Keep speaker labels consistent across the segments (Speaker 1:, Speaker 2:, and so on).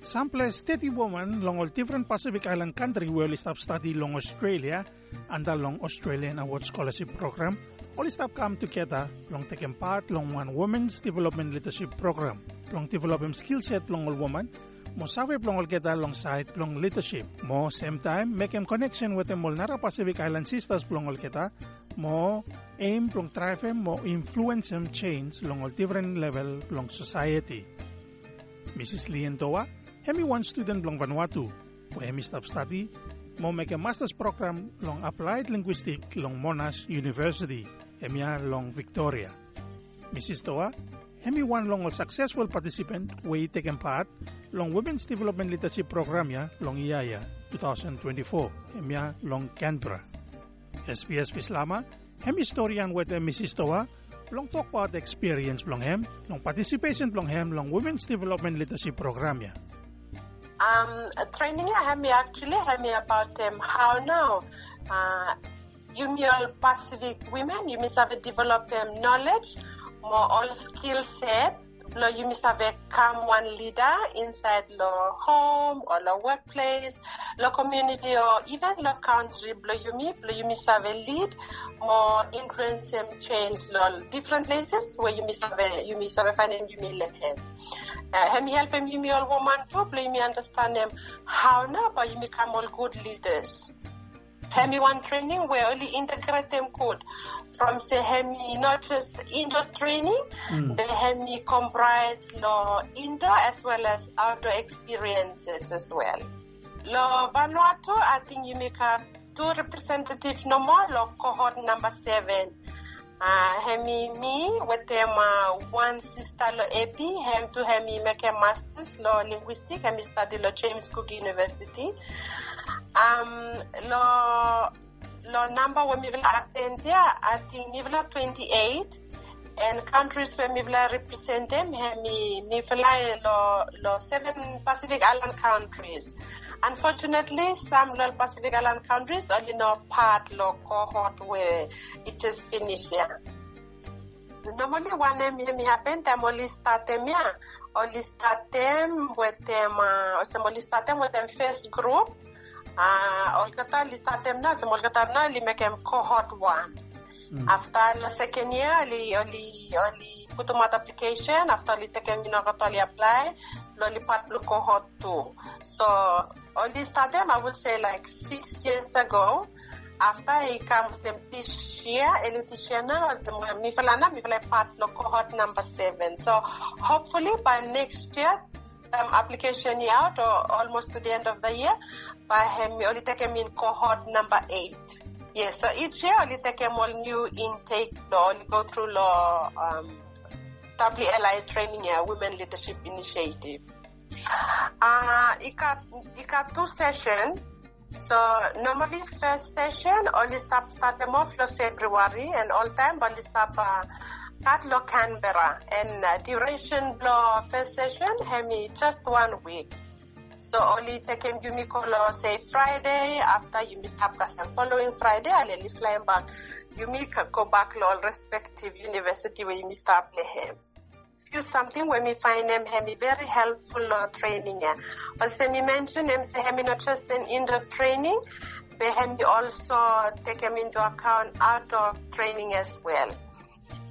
Speaker 1: Sample steady woman long different Pacific Island country where stop study long Australia and the long Australian Award Scholarship Program. All stop come together long taking part long one women's development leadership program long develop him skill set long all woman mo sabi long all get alongside long leadership mo same time make him connection with the Molnara Pacific Island sisters long all kita mo aim long drive him mo influence him change long all different level long society Mrs. Lientoa, hemi one student long Vanuatu, who hemi stop study, mo make a master's program long applied linguistic long Monash University, hemia long Victoria. Mrs. Toa, hemi one long successful participant way taken part long Women's Development Leadership Program ya long IAYA 2024, hemia long Canberra. SBS Bislama, hemi historian with Mrs. Toa, long talk about the experience long hem, long participation long hem long Women's Development Leadership Program ya.
Speaker 2: Um, training I have me actually have me about um, how now uh, you all Pacific women you must have develop um, knowledge more all skill set you must have become one leader inside the home or the workplace, the community or even the country. Lo you meet, lo you must have a lead, more influence and change lo different places where you must have a, you must have a finding you may let him. Uh, him help him you may all woman play me understand them how now, but you become all good leaders. Hemi one training where only integrate them code from say Hemi not just indoor training,
Speaker 1: Mm.
Speaker 2: the Hemi comprise law indoor as well as outdoor experiences as well. Lo Vanuatu, I think you make a two representative no more, lo cohort number seven. Uh, hemi me with them uh, one sister lo AP, hem to hemi make a master's law linguistic, hemi study lo James Cook University. Um, lo lo number when we will attend there, I think we 28 and countries where represent them, we fly lo lo seven Pacific Island countries. Unfortunately, some little Pacific Island countries only know part lo cohort where it is finished here. Normally, one name me happen, only start them here. Only start them with them, uh, only start them with them first group. Uh, or kata li start them na, some kata na li make them cohort one. After the second year, li only only put out application. After li take them, you know, kata li apply. Loli part cohort two. So only start them, I would say like six years ago. After he comes them this year, early this year now, mi na, mi part lo cohort number seven. So hopefully by next year, um, application out or almost to the end of the year, by only take him in cohort number eight. Yes, so each year only take him all new intake, law, only go through law, um, WLI training, uh, Women Leadership Initiative. Uh, it got, it got two sessions. So normally first session only start start them off February and all time only start uh, start lo Canberra and uh, duration lo first session hemi just one week. So only me call uh, say Friday after up and following Friday I'll only fly back. You can go back all respective university where you up him you something when we find them hemi very helpful uh, training. Also me mention them say hemi not just in indoor training, but hemi also take them into account outdoor training as well.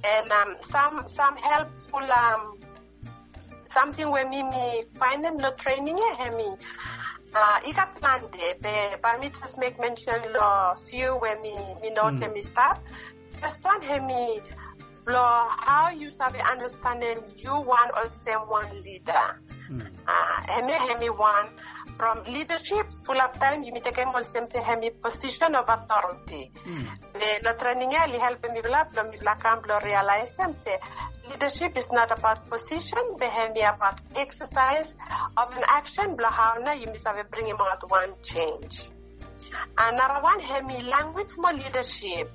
Speaker 2: And um, some some helpful um, something when me, me find them the training yeah, hemi. Uh, I got planned but, but me just make mention lo few when me me know
Speaker 1: Mm.
Speaker 2: them is start. First one hemi lo how you sabi understanding you one or same one leader.
Speaker 1: Mm.
Speaker 2: Uh, hemi hemi one from leadership full of time you meet again all same say hemi position of authority.
Speaker 1: Mm.
Speaker 2: Le lo training li help me bla bla me bla kam bla realize say leadership is not about position but hemi about exercise of an action bla how na you must have bring about one change. Another one hemi language more leadership.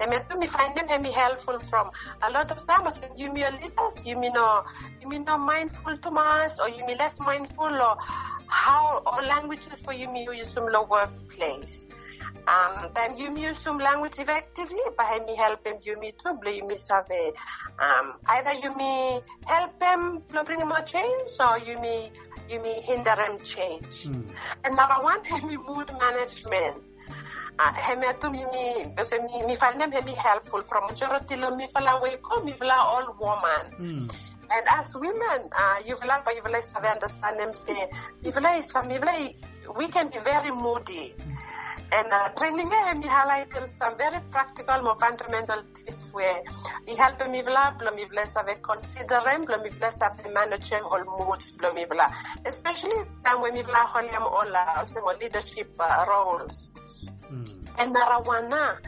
Speaker 2: And me find them hemi helpful from a lot of them as you me leaders, you me no you me no mindful to mass or you me less mindful or how or languages for you me use from the workplace. Um, then you use some language effectively, but me help him you me too, you me save. Um, either you me help him bring a change or you me you me hinder him change.
Speaker 1: Mm.
Speaker 2: And number one, me mood management. Uh, hemi atu mi mi mi find them hemi helpful from majority lo mi fala way ko mi fala all woman.
Speaker 1: Mm.
Speaker 2: And as women, uh, you feel have understand them say, feel you feel we can be very moody. And uh, training here, we highlighted some very practical, more fundamental tips where we help me vla, me vla save consider them, me vla save manage all moods, me vla. Especially time when vla holiam all also more leadership uh, roles.
Speaker 1: Mm.
Speaker 2: And narawana,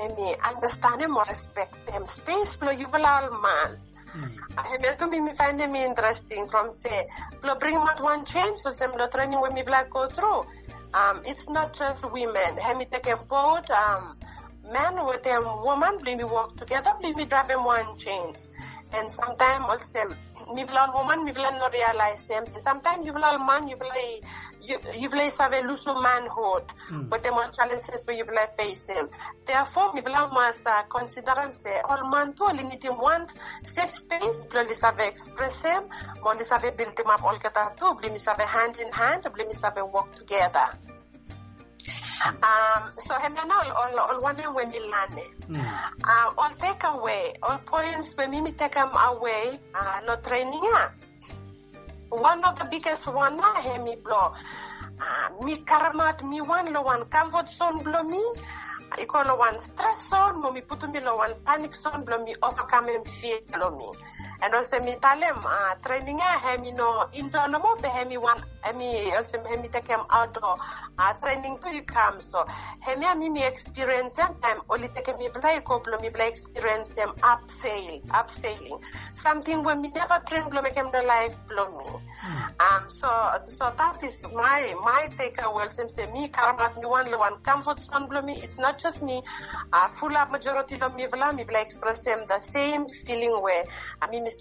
Speaker 2: and me understand them or respect them. Space blow you vla all man.
Speaker 1: Mm.
Speaker 2: And to me, me them interesting from say, blow bring out one change, so some blow training me black go through. Um, it's not just women. Hemi take both um, men with them woman, bring me work together, bring me drive them one change. And sometimes also, me vla woman, me vla no realize them. Sometimes you vla man, you vla you vla save lose manhood,
Speaker 1: Mm.
Speaker 2: but them all challenges where you vla face them. Therefore, me vla must consider and say, all man to only need him one safe space, bli save express him, bli save build him up all get too, bli save hand in hand, bli save work together. Um, so when learn it.
Speaker 1: Mm.
Speaker 2: Um, all take away, all points when me take them away, uh, lo training. One of the biggest one na he me blow. Uh, mi karamat mi one lo one comfort zone blow me. Iko lo one stress zone, mo mi putu mi lo one panic zone blow me overcome and fear blow me. And also mi talem uh, training ya he mi no internal mo be he mi one he mi also he mi take him outdoor. Uh, training to you come so he mi mi mi experience them time only take mi play blow me play experience them up sail something when me never train blow make him the life blow me um so so that is my my takeaway. Since say me karamat me one one comfort zone blow me it's not just me. Uh, full up majority of me vla me vla express them the same feeling where I mean me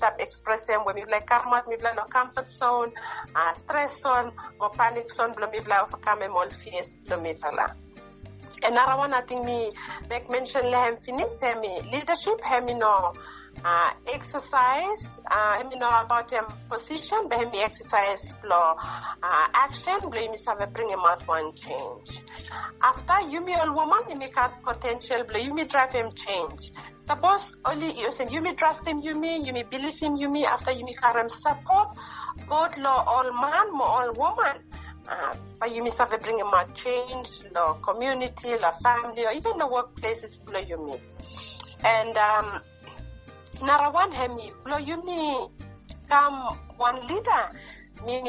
Speaker 2: them when me vla karamat me vla no comfort zone uh, stress zone or panic zone blow me vla overcome all fears blow me vla Another one I think me make mention lehem finish me leadership hem no uh, exercise uh, me know about him position but me exercise flow uh, action blame me have bring him out one change after you me all woman you make out potential blame you me drive him change suppose only you say you me trust him you me you me believe him you me after you me him support both law all man more all woman uh, but you must have to bring about change, the community, the family, or even the workplaces below you meet. And um, Narawan hemi, you me come one leader,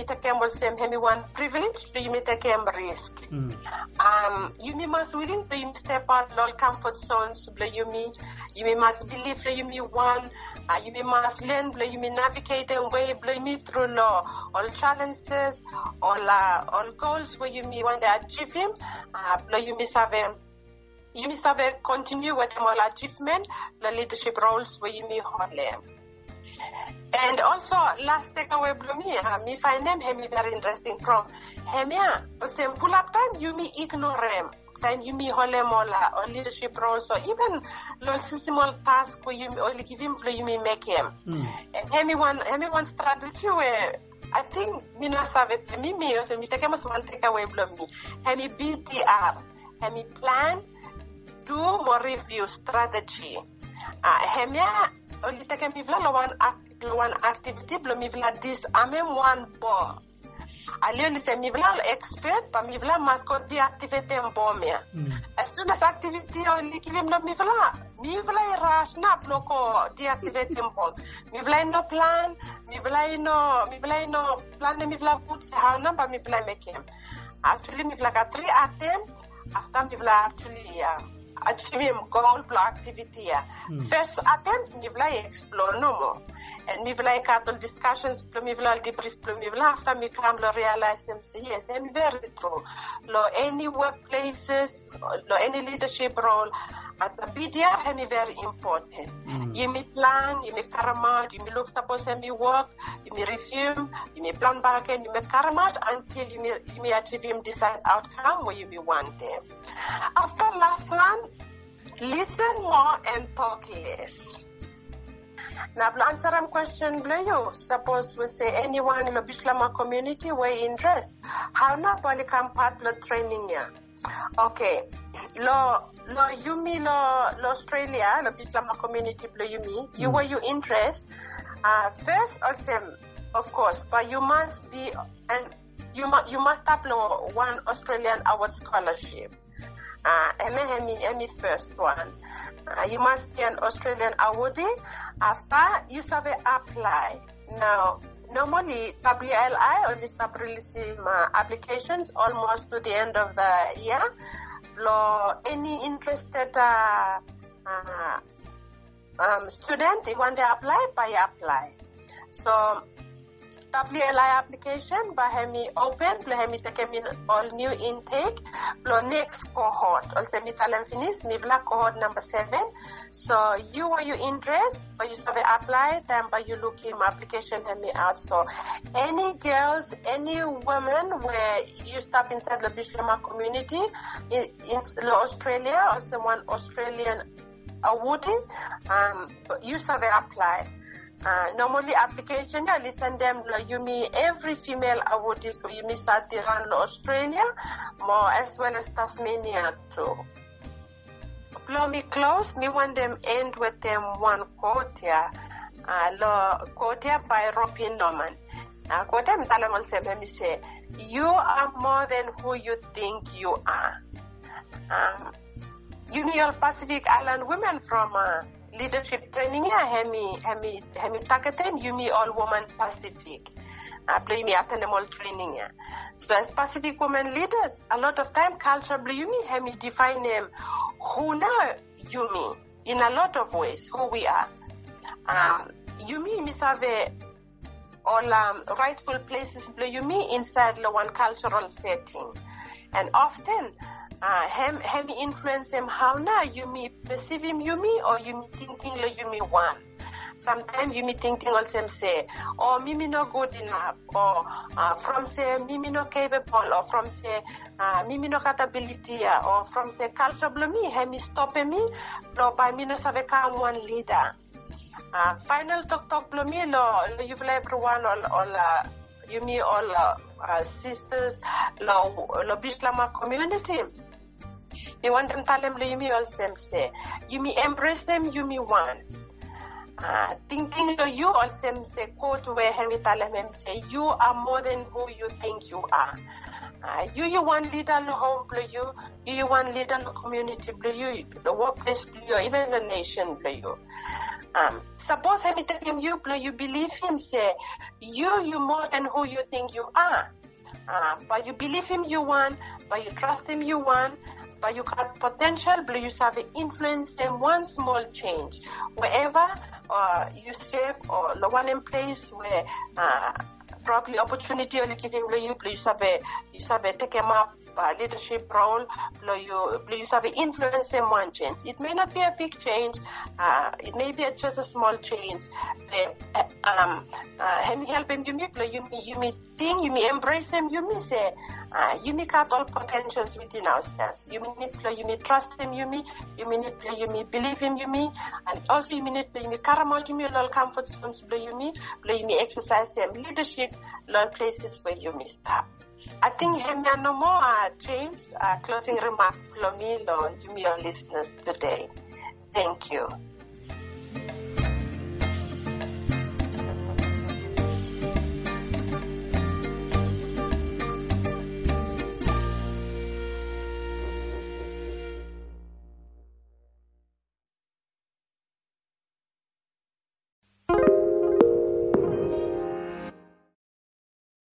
Speaker 2: take him same hemi one privilege, do take him risk.
Speaker 1: Mm.
Speaker 2: Um, you me must willing to you step out all comfort zones me. You me must believe you me one. Uh, you me must learn you me navigate and way below me through law. All challenges, all uh, all goals where you me want to achieve him. Uh, below you me have you me have continue with them all achievement, the leadership roles where you me hold them. And also, last takeaway below me, uh, me find them hemi very interesting from hemia. Same full up time, you me ignore them. Time you me hole mola or leadership roles or even systemic task where you only give him you me make him.
Speaker 1: Mm.
Speaker 2: And hemi one hemi one strategy where I think me no sabe me me also me take him as one takeaway below me. Hemi BTR, hemi plan, do more review strategy. Uh, hemia only take him vla lo one lo one activity blo mi vla dis amem one bo. Ali only say mi vla expert pa mi vla mascot deactivate em bomia.
Speaker 1: Mm.
Speaker 2: As soon as activity only give him no mi vla, mi vla rush na bloko deactivate em bom. Mi vla no plan, mi vla no, mi vla no plan mi vla put se how number mi vla make him. Actually mi vla got three attempt after mi vla actually uh, him goal block activity. Yeah.
Speaker 1: Mm.
Speaker 2: First attempt mi vla explore no more. And me vla cattle discussions plo me vla debrief plo me vla after me come lo realize him say yes, and very true. Lo any workplaces, lo any leadership role at the BDR hemi very important. Mm. You me plan, you me karamat, you me look suppose me work, you me review, you me plan back and you karamat until you may, you me achieve him desired outcome where you me want them. After last one, listen more and talk less. Now, to answer a question, you suppose we say anyone in the Bislama community were interest. How na bali kam part lo training ya? Okay, lo lo yumi lo lo Australia lo Bislama community lo yumi. You mm. were you interest? Uh, first, also, of course, but you must be and you must you must upload one Australian award scholarship. Uh, Emi Emi first one. Uh, you must be an Australian awardee. After you survey apply. Now, normally WLI only start releasing uh, applications almost to the end of the year. For any interested uh, uh, um, student, want to apply, by apply. So WLI application bahemi open. Bahemi takemin all new intake. Lo next cohort. Also mi talam finish mi black cohort number seven. So you are you interest but you have apply then by you looking application me out? So any girls any women where you stop inside the Bislama community in, in Australia or someone Australian awarding um, you have apply uh, normally application I listen them like you yumi every female awardee so yumi start lo Australia more as well as Tasmania too. Lo me close me want them end with them one quote ya uh, lo quote ya by Robin Norman. Uh, quote ya mtala me say you are more than who you think you are. Um, Union Pacific Island women from uh, leadership training hemi hemi hemi takaten yumi all woman pacific. I Play me all training so as pacific women leaders a lot of time culture yumi hemi define them. Who na yumi in a lot of ways who we are. Um, yumi misave all um, rightful places yumi inside the one cultural setting. And often uh, hem hem influence him how na you me perceive him you me or you me thinking you me one sometimes you me thinking also say oh me no good enough or uh, from say me me no capable or from say uh, mimi no capability or from say culture blo me hem stop me lo by me no save one leader. Uh, final talk talk blo me lo lo you everyone all all uh, you me all uh, sisters lo lo bislama community you want them tell them you me also say. You me embrace them, you me one. Uh, thinking of you also say quote where Henry Talem say you are more than who you think you are. Uh, you you one leader the home play you, you you one leader the community play you, the workplace play you, even the nation play you. Um, suppose tell him you play, you believe him say you you more than who you think you are. Uh, but you believe him you want, but you trust him you want, but you got potential, but you have influence and one small change. Wherever uh, you save or the one in place where uh, probably opportunity or giving you, please have a, you have a take them up uh, leadership role, you, you have influence in one change. It may not be a big change, uh, it may be just a small change. Uh, um, uh, help him, you may, you may, you may think, you may embrace him, you may say, uh, you may cut all potentials within ourselves. You may need you may trust him, you may, you may need you may believe him, you may, and also you may need you may caramel, you may all comfort zones, you may, you may exercise them leadership, all places where you may stop. I think Hemia no more, uh, James, uh, closing remark, Lomilo, you, your listeners today. Thank you.